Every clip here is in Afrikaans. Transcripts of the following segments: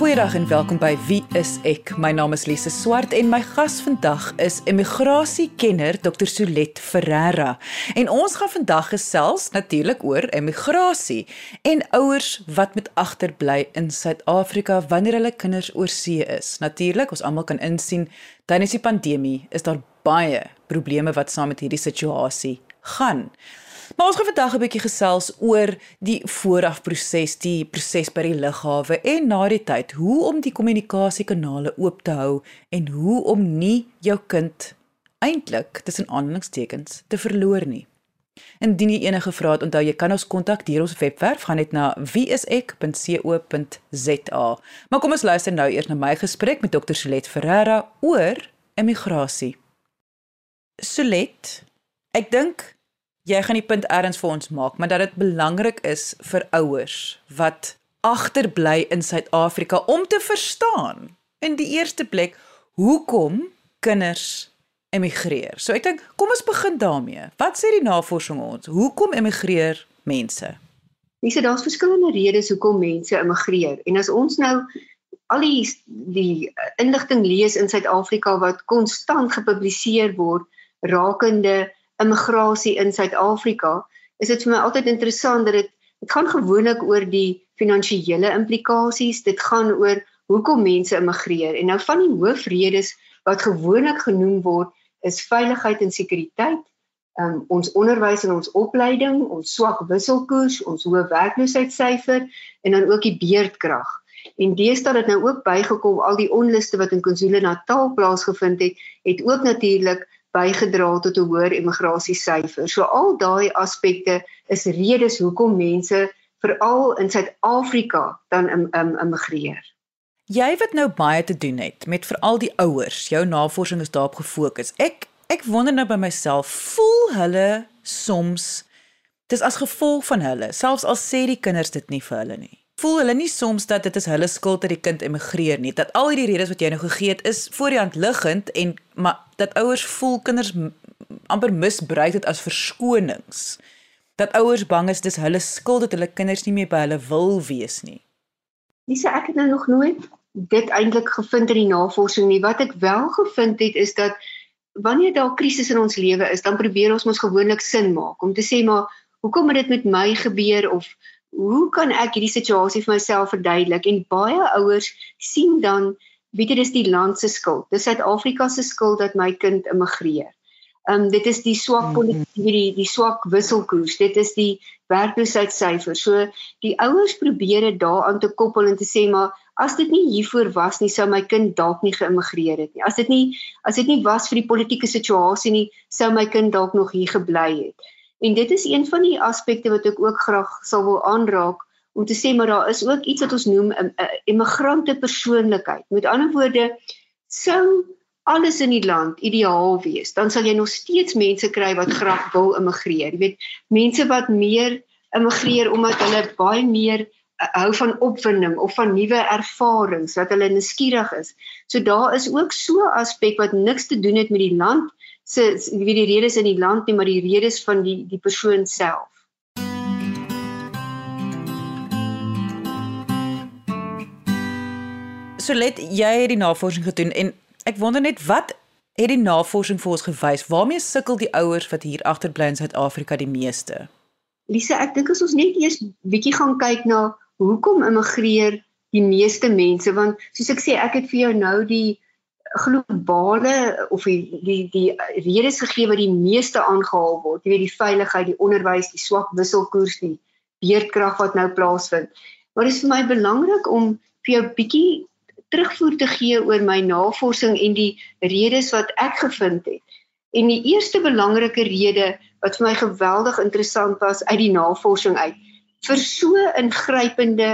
Goeiedag en welkom by Wie is ek? My naam is Lise Swart en my gas vandag is immigrasiekenner Dr. Solet Ferreira. En ons gaan vandag gesels natuurlik oor immigrasie en ouers wat met agterbly in Suid-Afrika wanneer hulle kinders oorsee is. Natuurlik, ons almal kan insien tydens die pandemie is daar baie probleme wat saam met hierdie situasie gaan. Maar ons gaan vandag 'n bietjie gesels oor die voorafproses, die proses by die lughawe en na die tyd, hoe om die kommunikasiekanale oop te hou en hoe om nie jou kind eintlik tussen aanhalingstekens te verloor nie. Indien jy enige vrae het, onthou jy kan ons kontak deur ons webwerf, gaan net na wieisek.co.za. Maar kom ons luister nou eers na my gesprek met Dr. Solet Ferreira oor immigrasie. Solet, ek dink jy gaan die punt erns vir ons maak, maar dat dit belangrik is vir ouers wat agterbly in Suid-Afrika om te verstaan in die eerste plek hoekom kinders emigreer. So ek dink kom ons begin daarmee. Wat sê die navorsing ons? Hoekom emigreer mense? Dis daar's verskillende redes hoekom mense emigreer. En as ons nou al die die inligting lees in Suid-Afrika wat konstant gepubliseer word rakende immigrasie in Suid-Afrika, is dit vir my altyd interessant dat dit dit gaan gewoonlik oor die finansiële implikasies, dit gaan oor hoekom mense immigreer. En nou van die hoofredes wat gewoonlik genoem word, is veiligheid en sekuriteit, um, ons onderwys en ons opleiding, ons swak wisselkoers, ons hoë werkloosheidsyfer en dan ook die beerdkrag. En deesdae het nou ook bygekom al die onluste wat in KwaZulu-Natal plaasgevind het, het ook natuurlik bygedra tot 'n hoër immigrasiesyfer. So al daai aspekte is redes hoekom mense veral in Suid-Afrika dan im, im, immigreer. Jy wat nou baie te doen het met veral die ouers, jou navorsing is daarop gefokus. Ek ek wonder nou by myself, voel hulle soms dis as gevolg van hulle, selfs al sê die kinders dit nie vir hulle nie voel hulle nie soms dat dit is hulle skuld dat die kind emigreer nie. Dat al hierdie redes wat jy nou gegee het is voor die hand liggend en maar dat ouers voel kinders amper misbruik dit as verskonings. Dat ouers bang is dis hulle skuld dat hulle kinders nie meer by hulle wil wees nie. Dis ek het nou nog nooit dit eintlik gevind in die navorsing nie. Wat ek wel gevind het is dat wanneer daar krisis in ons lewe is, dan probeer ons mos gewoonlik sin maak om te sê maar hoekom het dit met my gebeur of hoe kan ek hierdie situasie vir myself verduidelik? En baie ouers sien dan weet jy dis die land se skuld. Dis Suid-Afrika se skuld dat my kind immigreer. Ehm um, dit is die swak mhm. politiek die die swak wisselkoers. Dit is die werkloosheidsyfer. So die ouers probeer dit daaraan te koppel en te sê maar as dit nie hiervoor was nie sou my kind dalk nie geïmmigreer het nie. As dit nie as dit nie was vir die politieke situasie nie sou my kind dalk nog hier gebly het En dit is een van die aspekte wat ek ook graag sal wil aanraak om te sê maar daar is ook iets wat ons noem 'n immigrante persoonlikheid. Met ander woorde, sou alles in die land ideaal wees, dan sal jy nog steeds mense kry wat graag wil immigreer. Jy weet, mense wat meer immigreer omdat hulle baie meer uh, hou van opwinding of van nuwe ervarings, dat hulle nuuskierig is. So daar is ook so 'n aspek wat niks te doen het met die land se wie die redes in die land nie maar die redes van die die persoon self. So let jy het die navorsing gedoen en ek wonder net wat het die navorsing vir ons gewys? Waarmee sukkel die ouers wat hier agterbly in Suid-Afrika die meeste? Lise, ek dink as ons net eers bietjie gaan kyk na hoekom immigreer die meeste mense want soos ek sê ek het vir jou nou die globale of die die die redes gegee wat die meeste aangehaal word, jy weet die veiligheid, die onderwys, die swak wisselkoers, die beerdkrag wat nou plaasvind. Maar dit is vir my belangrik om vir jou bietjie terugvoer te gee oor my navorsing en die redes wat ek gevind het. En die eerste belangrike rede wat vir my geweldig interessant was uit die navorsing uit vir so ingrypende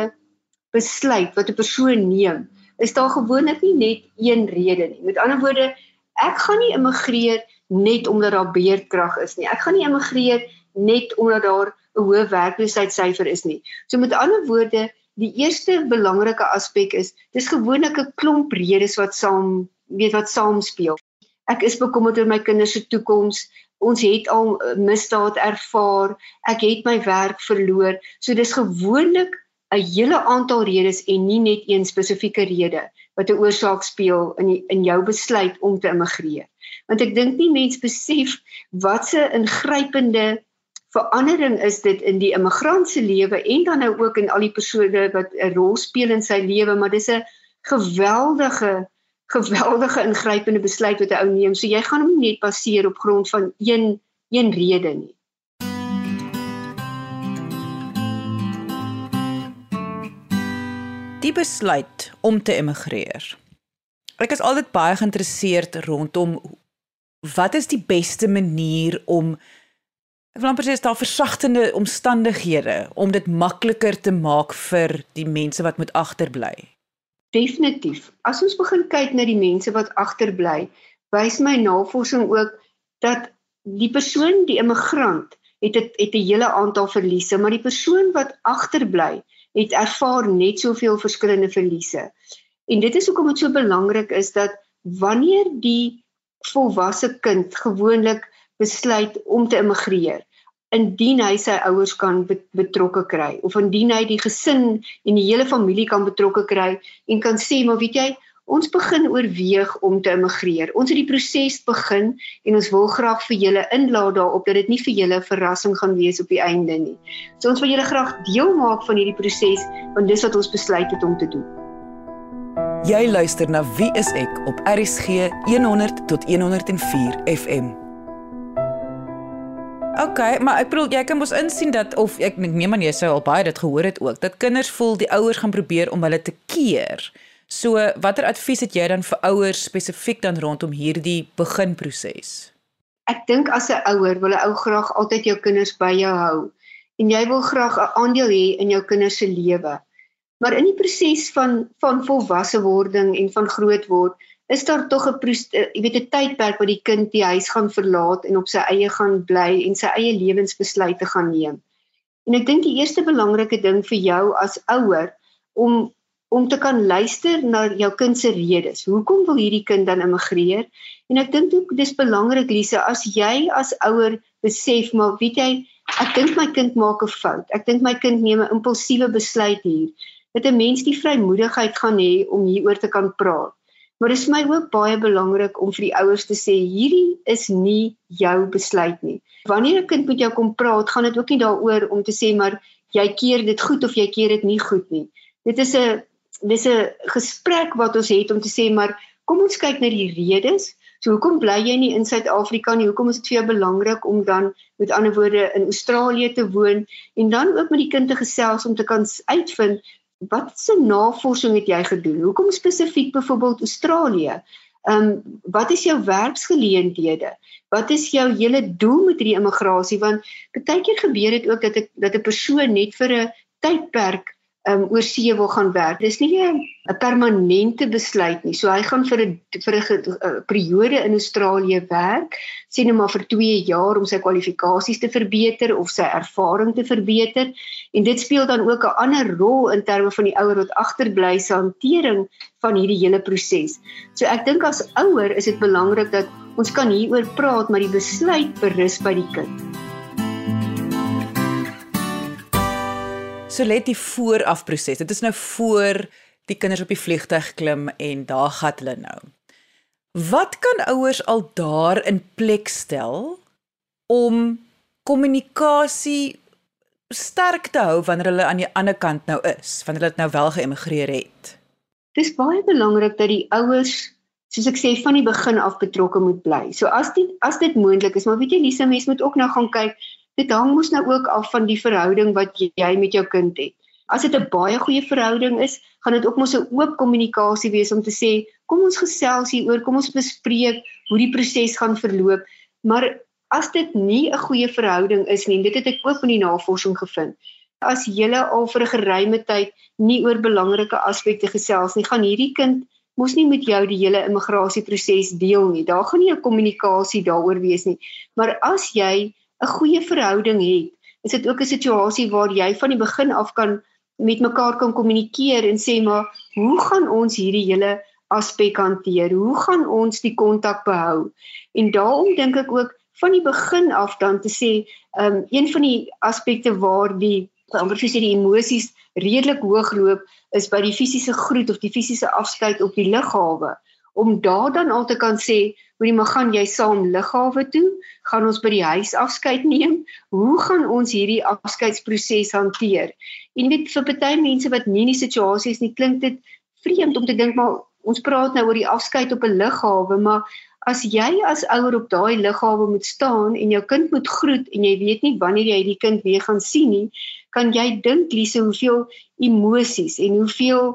besluit wat 'n persoon neem is daar gewoonlik nie net een rede nie. Met ander woorde, ek gaan nie immigreer net omdat daar beerdkrag is nie. Ek gaan nie immigreer net omdat daar 'n hoë werkloosheidsyfer is nie. So met ander woorde, die eerste belangrike aspek is dis gewoonlik 'n klomp redes wat saam weet wat saam speel. Ek is bekommerd oor my kinders se toekoms. Ons het al misdaad ervaar. Ek het my werk verloor. So dis gewoonlik 'n hele aantal redes en nie net een spesifieke rede wat 'n oorsaak speel in die, in jou besluit om te immigreer. Want ek dink nie mense besef wat 'n ingrypende verandering is dit in die immigrant se lewe en dan nou ook in al die persone wat 'n rol speel in sy lewe, maar dis 'n geweldige geweldige ingrypende besluit wat 'n ou neem. So jy gaan hom nie net baseer op grond van een een rede nie. Die besluit om te immigreer. Ek is altyd baie geïnteresseerd rondom wat is die beste manier om ek wil amper sê is daar versagtende omstandighede om dit makliker te maak vir die mense wat moet agterbly. Definitief. As ons begin kyk na die mense wat agterbly, wys my navorsing ook dat die persoon, die immigrant, het het, het 'n hele aantal verliese, maar die persoon wat agterbly, het ervaar net soveel verskillende verliese. En dit is hoekom dit so belangrik is dat wanneer die volwasse kind gewoonlik besluit om te immigreer, indien hy sy ouers kan betrokke kry of indien hy die gesin en die hele familie kan betrokke kry en kan sê maar weet jy ons begin oorweeg om te immigreer. Ons het die proses begin en ons wil graag vir julle inlaat daarop dat dit nie vir julle 'n verrassing gaan wees op die einde nie. So ons wil julle graag deel maak van hierdie proses want dis wat ons besluit het om te doen. Jy luister na Wie is ek op RSG 100 tot 104 FM. OK, maar ek bedoel jy kan mos insien dat of ek neem aan jy sou al baie dit gehoor het ook dat kinders voel die ouers gaan probeer om hulle te keer. So watter advies het jy dan vir ouers spesifiek dan rondom hierdie beginproses? Ek dink as 'n ouer wil 'n ou graag altyd jou kinders by jou hou en jy wil graag 'n aandeel hê in jou kinders se lewe. Maar in die proses van van volwasse wording en van groot word, is daar tog 'n eh, jy weet 'n tydperk waar die kind die huis gaan verlaat en op sy eie gaan bly en sy eie lewensbesluite gaan neem. En ek dink die eerste belangrike ding vir jou as ouer om om te kan luister na jou kind se redes. Hoekom wil hierdie kind dan immigreer? En ek dink ook dis belangrik Lise as jy as ouer besef maar weet jy ek dink my kind maak 'n fout. Ek dink my kind neem 'n impulsiewe besluit hier. Dat 'n mens die vrymoedigheid gaan hê om hieroor te kan praat. Maar dit is my ook baie belangrik om vir die ouers te sê hierdie is nie jou besluit nie. Wanneer 'n kind met jou kom praat, gaan dit ook nie daaroor om te sê maar jy keer dit goed of jy keer dit nie goed nie. Dit is 'n dis 'n gesprek wat ons het om te sê maar kom ons kyk na die redes. So hoekom bly jy nie in Suid-Afrika nie? Hoekom is dit vir jou belangrik om dan met ander woorde in Australië te woon en dan ook met die kind te gesels om te kan uitvind wat se navorsing het jy gedoen? Hoekom spesifiek byvoorbeeld Australië? Ehm um, wat is jou werksgeleenthede? Wat is jou hele doel met hierdie immigrasie want baie keer gebeur dit ook dat ek dat 'n persoon net vir 'n tydperk um, oor see wil gaan werk. Dis nie 'n permanente besluit nie. So hy gaan vir 'n vir 'n periode in Australië werk, sien hom maar vir 2 jaar om sy kwalifikasies te verbeter of sy ervaring te verbeter. En dit speel dan ook 'n ander rol in terme van die ouer wat agterbly se hantering van hierdie hele proses. So ek dink as ouer is dit belangrik dat ons kan hieroor praat, maar die besluit berus by die kind. So let die vooraf proses. Dit is nou voor die kinders op die vliegtuig klim en daar gaan hulle nou. Wat kan ouers al daar in plek stel om kommunikasie sterk te hou wanneer hulle aan die ander kant nou is, wanneer hulle nou wel geëmigreer het? Dis baie belangrik dat die ouers soos ek sê van die begin af betrokke moet bly. So as dit as dit moontlik is, maar weet jy Lisa, mens moet ook nou gaan kyk dit hang mos nou ook af van die verhouding wat jy met jou kind het. As dit 'n baie goeie verhouding is, gaan dit ook mos 'n oop kommunikasie wees om te sê, kom ons gesels hieroor, kom ons bespreek hoe die proses gaan verloop. Maar as dit nie 'n goeie verhouding is nie, dit het ek ook in die navorsing gevind. As julle al vir 'n geruime tyd nie oor belangrike aspekte gesels nie, gaan hierdie kind mos nie met jou die hele immigrasieproses deel nie. Daar gaan nie 'n kommunikasie daaroor wees nie. Maar as jy 'n goeie verhouding het, is dit ook 'n situasie waar jy van die begin af kan met mekaar kan kommunikeer en sê maar hoe gaan ons hierdie hele aspek hanteer? Hoe gaan ons die kontak behou? En daarom dink ek ook van die begin af dan te sê, ehm um, een van die aspekte waar die amper soos die emosies redelik hoog loop is by die fisiese groet of die fisiese afskeid op die lughawe om daar dan al te kan sê hoorie maar gaan jy saam lughawe toe? Gaan ons by die huis afskeid neem? Hoe gaan ons hierdie afskeidsproses hanteer? En weet vir baie mense wat nie in die situasie is nie klink dit vreemd om te dink maar ons praat nou oor die afskeid op 'n lughawe maar as jy as ouer op daai lughawe moet staan en jou kind moet groet en jy weet nie wanneer jy die kind weer gaan sien nie kan jy dink Lise hoeveel emosies en hoeveel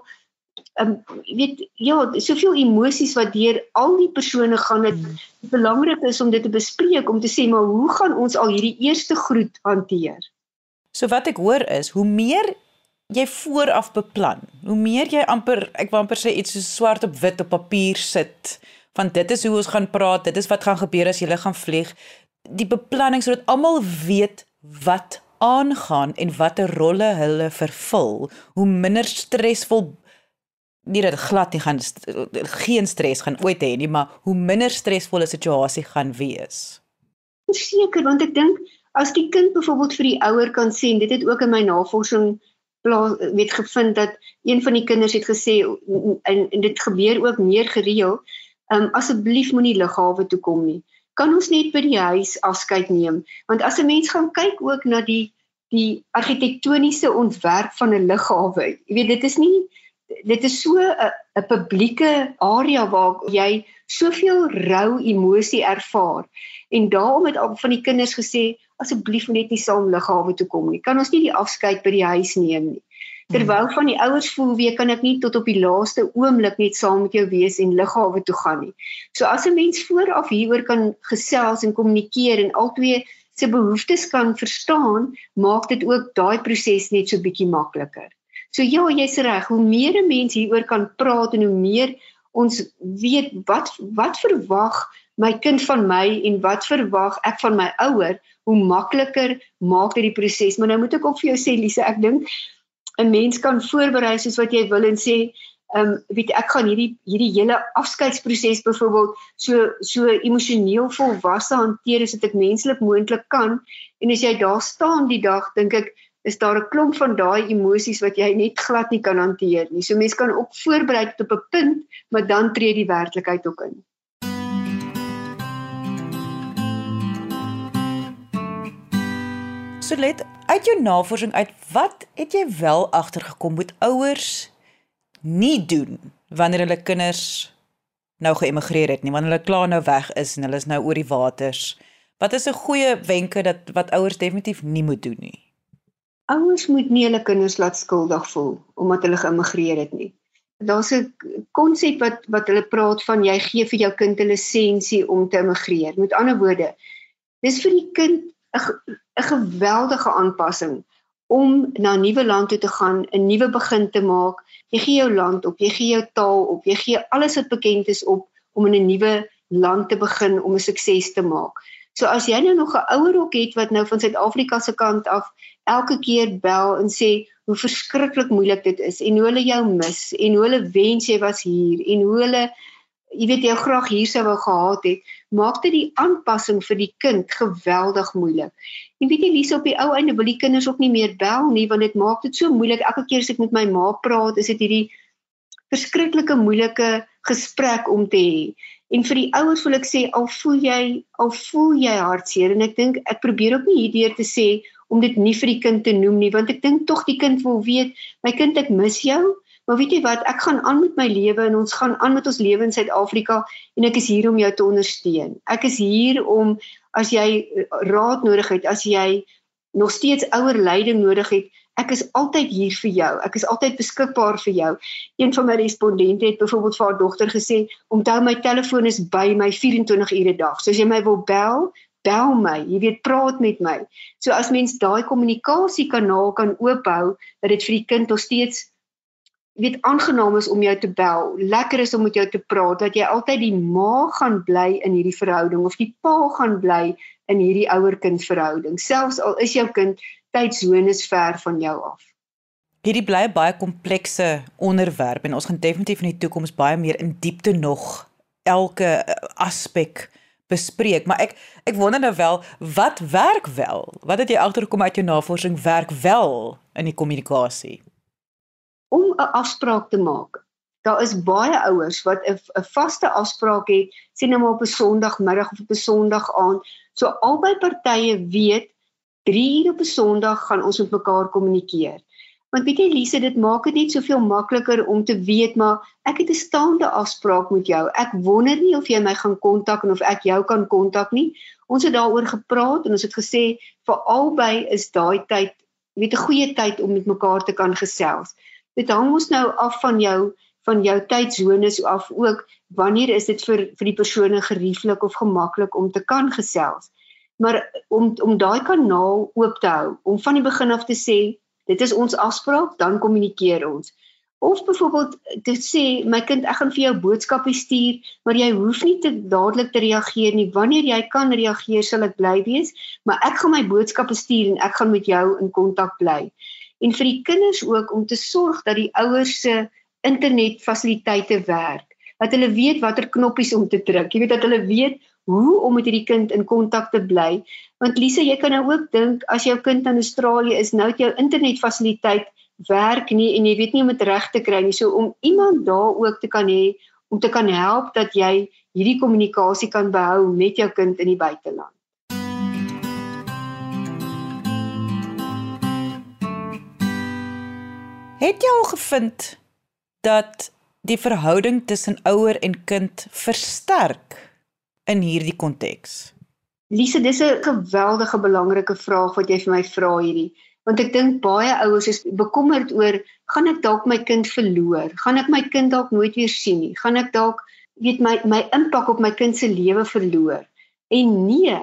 um, weet ja soveel emosies wat deur al die persone gaan dit hmm. belangrik is om dit te bespreek om te sê maar hoe gaan ons al hierdie eerste groet hanteer So wat ek hoor is hoe meer jy vooraf beplan hoe meer jy amper ek wou amper sê iets so swart op wit op papier sit van dit is hoe ons gaan praat dit is wat gaan gebeur as jy gaan vlieg die beplanning sodat almal weet wat aangaan en watter rolle hulle vervul, hoe minder stresvol nie dat glad nie gaan geen stres gaan ooit hê nie, maar hoe minder stresvolle situasie gaan wees. Seker, want ek dink as die kind byvoorbeeld vir die ouer kan sê, dit het ook in my navorsing plaas weet gevind dat een van die kinders het gesê en, en dit gebeur ook meer gereeld, um, asseblief moenie lughawe toe kom nie kan ons net by die huis afskeid neem want as 'n mens gaan kyk ook na die die argitektoniese ontwerp van 'n lughawe jy weet dit is nie dit is so 'n 'n publieke area waar jy soveel rou emosie ervaar en daarom het al van die kinders gesê asseblief net nie saam lughawe toe kom nie kan ons nie die afskeid by die huis neem nie Terwyl van die ouers voel wie kan ek nie tot op die laaste oomblik net saam met jou wees en lughawe toe gaan nie. So as 'n mens vooraf hieroor kan gesels en kommunikeer en albei se behoeftes kan verstaan, maak dit ook daai proses net so bietjie makliker. So ja, jy's reg, hoe meer 'n mens hieroor kan praat en hoe meer ons weet wat wat verwag my kind van my en wat verwag ek van my ouer, hoe makliker maak dit die proses. Maar nou moet ek ook vir jou sê Lise, ek dink 'n mens kan voorberei soos wat jy wil en sê ehm um, weet ek gaan hierdie hierdie hele afskeidsproses byvoorbeeld so so emosioneel volwasse hanteer as dit ek menslik moontlik kan en as jy daar staan die dag dink ek is daar 'n klomp van daai emosies wat jy net glad nie kan hanteer nie. So mense kan op voorberei tot op 'n punt, maar dan tree die werklikheid ook in. So let uit jou navorsing uit, wat het jy wel agtergekom moet ouers nie doen wanneer hulle kinders nou geëmigreer het nie, wanneer hulle klaar nou weg is en hulle is nou oor die waters. Wat is 'n goeie wenke dat wat ouers definitief nie moet doen nie? Ouers moet nie hulle kinders laat skuldig voel omdat hulle geëmigreer het nie. Daar's 'n konsep wat wat hulle praat van jy gee vir jou kind 'n lisensie om te emigreer. Met ander woorde, dis vir die kind 'n 'n geweldige aanpassing om na 'n nuwe land toe te gaan, 'n nuwe begin te maak. Jy gee jou land op, jy gee jou taal op, jy gee alles wat bekend is op om in 'n nuwe land te begin om 'n sukses te maak. So as jy nou nog 'n ouer ook het wat nou van Suid-Afrika se kant af elke keer bel en sê hoe verskriklik moeilik dit is en hoe hulle jou mis en hoe hulle wens jy was hier en hoe hulle jy weet jy graag hier sou wou gehad het, maak dit die aanpassing vir die kind geweldig moeilik. En weet jy Lise op die ou einde wil die kinders ook nie meer bel nie want dit maak dit so moeilik elke keer as ek met my ma praat, is dit hierdie verskriklike moeilike gesprek om te hê. En vir die ouers wil ek sê al voel jy al voel jy hartseer en ek dink ek probeer ook nie hierdeur te sê om dit nie vir die kind te noem nie want ek dink tog die kind wil weet my kind ek mis jou Maar weet jy wat, ek gaan aan met my lewe en ons gaan aan met ons lewe in Suid-Afrika en ek is hier om jou te ondersteun. Ek is hier om as jy eh, raad nodig het, as jy nog steeds ouer leiding nodig het, ek is altyd hier vir jou. Ek is altyd beskikbaar vir jou. Een van my respondente het byvoorbeeld vir haar dogter gesê, "Onthou my telefoon is by my 24 ure 'n dag. So as jy my wil bel, bel my. Jy weet, praat met my." So as mens daai kommunikasiekanaal kan oophou, dat dit vir die kind nog steeds weet aangenaam is om jou te bel, lekker is om met jou te praat, dat jy altyd die ma gaan bly in hierdie verhouding of die pa gaan bly in hierdie ouer-kind verhouding, selfs al is jou kind tydsones ver van jou af. Hierdie bly 'n baie komplekse onderwerp en ons gaan definitief in die toekoms baie meer in diepte nog elke eh, aspek bespreek, maar ek ek wonder nou wel wat werk wel? Wat het jy agtergekom uit jou navorsing werk wel in die kommunikasie? Om 'n afspraak te maak. Daar is baie ouers wat 'n vaste afspraak het, sien nou maar op 'n Sondagmiddag of op 'n Sondag aand. So albei partye weet 3 ure op 'n Sondag gaan ons met mekaar kommunikeer. Want weet jy Lise, dit maak dit net soveel makliker om te weet maar ek het 'n staande afspraak met jou. Ek wonder nie of jy my gaan kontak en of ek jou kan kontak nie. Ons het daaroor gepraat en ons het gesê vir albei is daai tyd weet 'n goeie tyd om met mekaar te kan gesels. Dit hang ons nou af van jou van jou tydsones af ook wanneer is dit vir vir die persone gerieflik of gemaklik om te kan gesels. Maar om om daai kanaal oop te hou, om van die begin af te sê dit is ons afspraak, dan kommunikeer ons. Of byvoorbeeld te sê my kind ek gaan vir jou boodskappe stuur, maar jy hoef nie te dadelik te reageer nie. Wanneer jy kan reageer, sal ek bly wees, maar ek gaan my boodskappe stuur en ek gaan met jou in kontak bly. En vir die kinders ook om te sorg dat die ouers se internetfasiliteite werk. Dat hulle weet watter knoppies om te druk. Jy weet dat hulle weet hoe om met hierdie kind in kontak te bly. Want Lise, jy kan nou ook dink as jou kind in Australië is, nou het jou internetfasiliteit werk nie en jy weet nie hoe om dit reg te kry nie. So om iemand daar ook te kan hê om te kan help dat jy hierdie kommunikasie kan behou met jou kind in die buiteland. Het jy al gevind dat die verhouding tussen ouer en kind versterk in hierdie konteks? Lise, dis 'n geweldige belangrike vraag wat jy vir my vra hierdie. Want ek dink baie ouers is bekommerd oor gaan ek dalk my kind verloor? Gaan ek my kind dalk nooit weer sien nie? Gaan ek dalk weet my my impak op my kind se lewe verloor? En nee,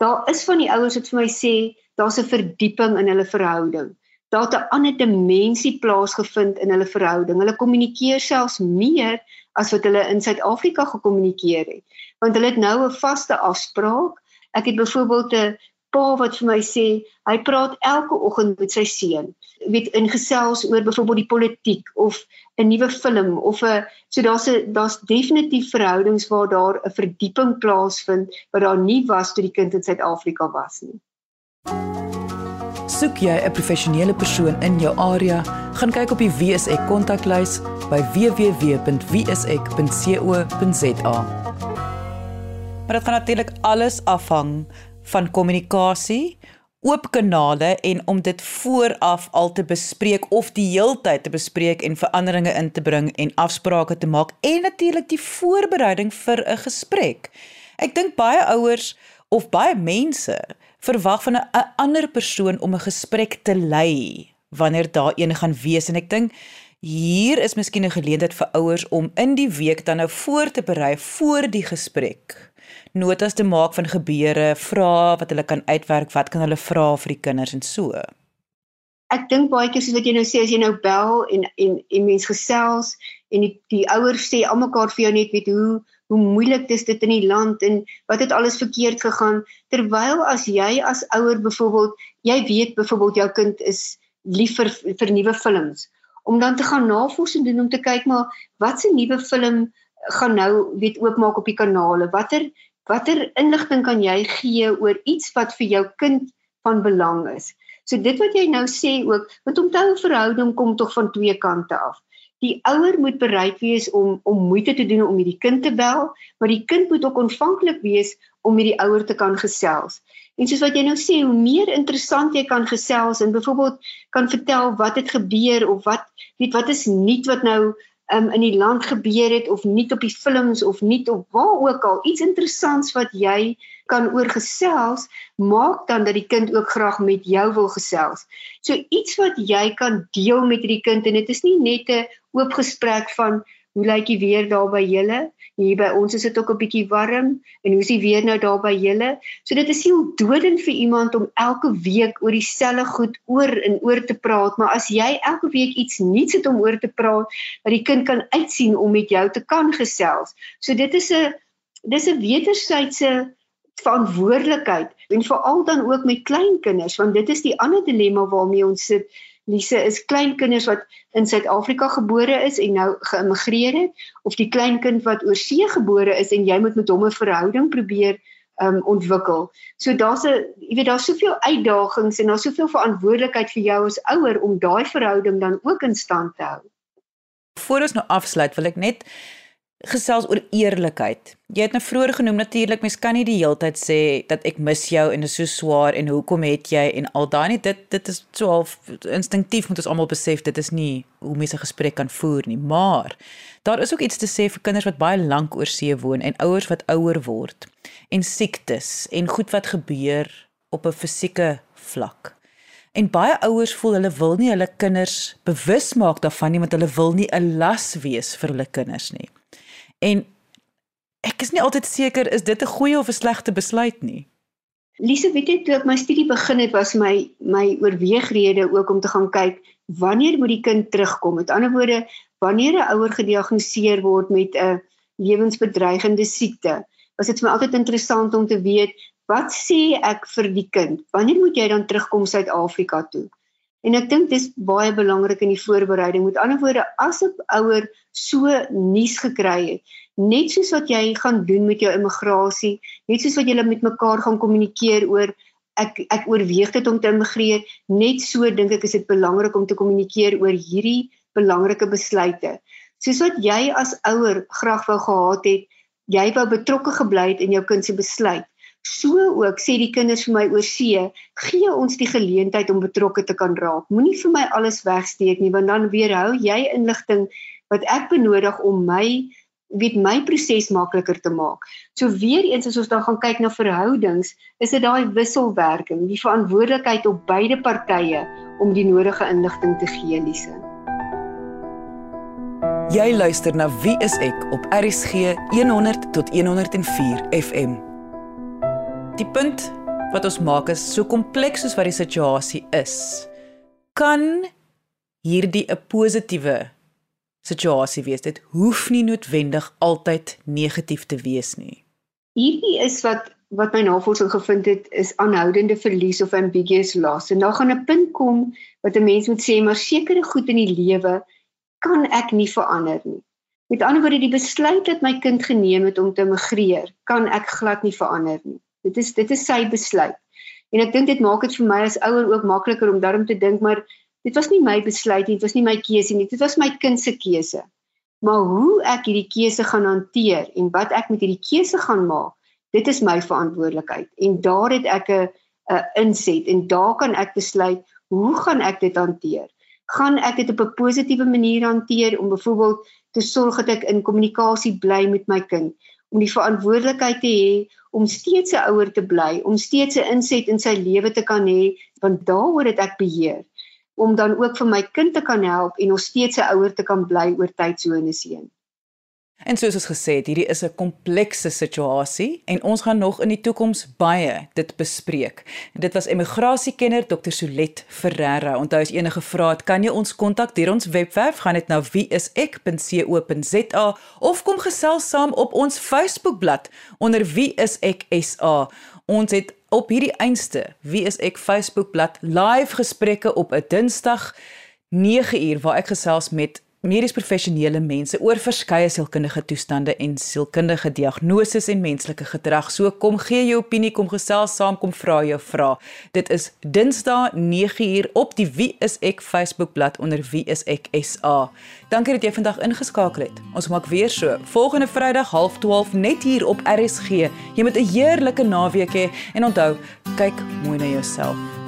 daar is van die ouers wat vir my sê daar's 'n verdieping in hulle verhouding. Daar het 'n ander dimensie plaasgevind in hulle verhouding. Hulle kommunikeer selfs meer as wat hulle in Suid-Afrika gekommunikeer het. Want hulle het nou 'n vaste afspraak. Ek het byvoorbeeld 'n pa wat vir my sê hy praat elke oggend met sy seun. Weet in gesels oor byvoorbeeld die politiek of 'n nuwe film of 'n so daar's 'n daar's definitief verhoudings waar daar 'n verdieping plaasvind wat daar nie was toe die kind in Suid-Afrika was nie. Soek jy 'n professionele persoon in jou area, gaan kyk op die WSE kontaklys by www.wsek.co.za. Maar dit gaan natuurlik alles afhang van kommunikasie, oop kanale en om dit vooraf al te bespreek of die heeltyd te bespreek en veranderinge in te bring en afsprake te maak en natuurlik die voorbereiding vir 'n gesprek. Ek dink baie ouers of baie mense verwag van 'n ander persoon om 'n gesprek te lei wanneer daar een gaan wees en ek dink hier is miskien 'n geleentheid vir ouers om in die week dan nou voor te berei voor die gesprek notas te maak van gebeure, vra wat hulle kan uitwerk, wat kan hulle vra vir die kinders en so. Ek dink baie keer soos wat jy nou sê as jy nou bel en en en mens gesels en die, die ouers sê almekaar vir jou net weet hoe hoe moeilik dit is in die land en wat het alles verkeerd gegaan terwyl as jy as ouer byvoorbeeld jy weet byvoorbeeld jou kind is lief vir vir nuwe films om dan te gaan navorsing doen om te kyk maar wat se nuwe film gaan nou weet oopmaak op die kanale watter Watter inligting kan jy gee oor iets wat vir jou kind van belang is? So dit wat jy nou sê ook, want onthou verhouding kom tog van twee kante af. Die ouer moet bereid wees om om moeite te doen om hierdie kind te bel, maar die kind moet ook ontvanklik wees om met die ouer te kan gesels. En soos wat jy nou sê, hoe meer interessant jy kan gesels en byvoorbeeld kan vertel wat het gebeur of wat weet wat is nuut wat nou um, in die land gebeur het of nie op die films of nie op waar ook al iets interessants wat jy kan oorgesels maak dan dat die kind ook graag met jou wil gesels. So iets wat jy kan deel met hierdie kind en dit is nie net 'n oop gesprek van hoe lyk die weer daar by julle? Hier by ons is dit ook 'n bietjie warm. En hoe is die weer nou daar by julle? So dit is heel dodend vir iemand om elke week oor dieselfde goed oor en oor te praat, maar as jy elke week iets nuuts het om oor te praat, dat die kind kan uitsien om met jou te kan gesels. So dit is 'n dis 'n wederwysige verantwoordelikheid. En veral dan ook met kleinkinders want dit is die ander dilemma waarmee ons sit Lise is kleinkinders wat in Suid-Afrika gebore is en nou geïmmigreer het of die kleinkind wat oorsee gebore is en jy moet met hom 'n verhouding probeer um ontwikkel. So daar's 'n jy weet daar's soveel uitdagings en daar's soveel verantwoordelikheid vir jou as ouer om daai verhouding dan ook in stand te hou. Voor ons nou afsluit, wil ek net gesels oor eerlikheid. Jy het nou vroeër genoem natuurlik mens kan nie die heeltyd sê dat ek mis jou en dit is so swaar en hoekom het jy en al daai nie dit dit is so half instinktief moet ons almal besef dit is nie hoe mense gesprek kan voer nie maar daar is ook iets te sê vir kinders wat baie lank oor see woon en ouers wat ouer word en siektes en goed wat gebeur op 'n fisieke vlak. En baie ouers voel hulle wil nie hulle kinders bewus maak daarvan nie want hulle wil nie 'n las wees vir hulle kinders nie. En ek is nie altyd seker is dit 'n goeie of 'n slegte besluit nie. Lise, weet jy toe ek my studie begin het, was my my oorweegrede ook om te gaan kyk wanneer moet die kind terugkom? Met ander woorde, wanneer 'n ouer gediagnoseer word met 'n lewensbedreigende siekte, was dit vir my altyd interessant om te weet wat sê ek vir die kind? Wanneer moet jy dan terugkom Suid-Afrika toe? En ek dink dis baie belangrik in die voorbereiding. Met ander woorde, as 'n ouer so nuus gekry het, net soos wat jy gaan doen met jou immigrasie, net soos wat julle met mekaar gaan kommunikeer oor ek ek oorweeg dit om te immigreer, net so dink ek is dit belangrik om te kommunikeer oor hierdie belangrike besluite. Soos wat jy as ouer graag wou gehad het, jy wou betrokke gebly het in jou kind se besluit. So ook sê die kinders vir my oor see, gee ons die geleentheid om betrokke te kan raak. Moenie vir my alles wegsteek nie, want dan weerhou jy inligting wat ek benodig om my weet my proses makliker te maak. So weer eens as ons dan gaan kyk na verhoudings, is dit daai wisselwerking, die verantwoordelikheid op beide partye om die nodige inligting te gee, Lise. Jy luister na Wie is ek op RSG 100 tot 104 FM. Die punt wat ons maak is so kompleks soos wat die situasie is. Kan hierdie 'n positiewe situasie wees? Dit hoef nie noodwendig altyd negatief te wees nie. Hierdie is wat wat my navorsing gevind het is aanhoudende verlies of ambiguous loss. En daar gaan 'n punt kom wat 'n mens moet sê maar sekere goed in die lewe kan ek nie verander nie. Met ander woorde die besluit wat my kind geneem het om te migreer, kan ek glad nie verander nie. Dit is dit is sy besluit. En ek dink dit maak dit vir my as ouer ook makliker om daarom te dink maar dit was nie my besluit nie, dit was nie my keuse nie, dit was my kind se keuse. Maar hoe ek hierdie keuse gaan hanteer en wat ek met hierdie keuse gaan maak, dit is my verantwoordelikheid. En daar het ek 'n 'n inset en daar kan ek besluit hoe gaan ek dit hanteer? Gaan ek dit op 'n positiewe manier hanteer om byvoorbeeld te sorg dat ek in kommunikasie bly met my kind? Om die verantwoordelikheid te hê om steeds 'n ouer te bly, om steeds 'n inset in sy lewe te kan hê, want daaroor het ek beheer om dan ook vir my kind te kan help en nog steeds 'n ouer te kan bly oor tyd so 'n seun. En soos ons gesê het, hierdie is 'n komplekse situasie en ons gaan nog in die toekoms baie dit bespreek. Dit was emigrasiekenner Dr. Solet Ferreira. Onthou as enige vrae het, kan jy ons kontak deur ons webwerf, gaan dit na wieisek.co.za of kom gesels saam op ons Facebookblad onder wieiseksa. Ons het op hierdie einste Wie is ek Facebookblad live gesprekke op 'n Dinsdag 9uur waar ek gesels met medies professionele mense oor verskeie sielkundige toestande en sielkundige diagnoses en menslike gedrag. So kom gee jou opinie, kom gesels saam, kom vra jou vrae. Dit is Dinsdae 9uur op die Wie is ek Facebookblad onder Wie is ek SA. Dankie dat jy vandag ingeskakel het. Ons maak weer so volgende Vrydag 12:30 net hier op RSG. Jy moet 'n heerlike naweek hê en onthou, kyk mooi na jouself.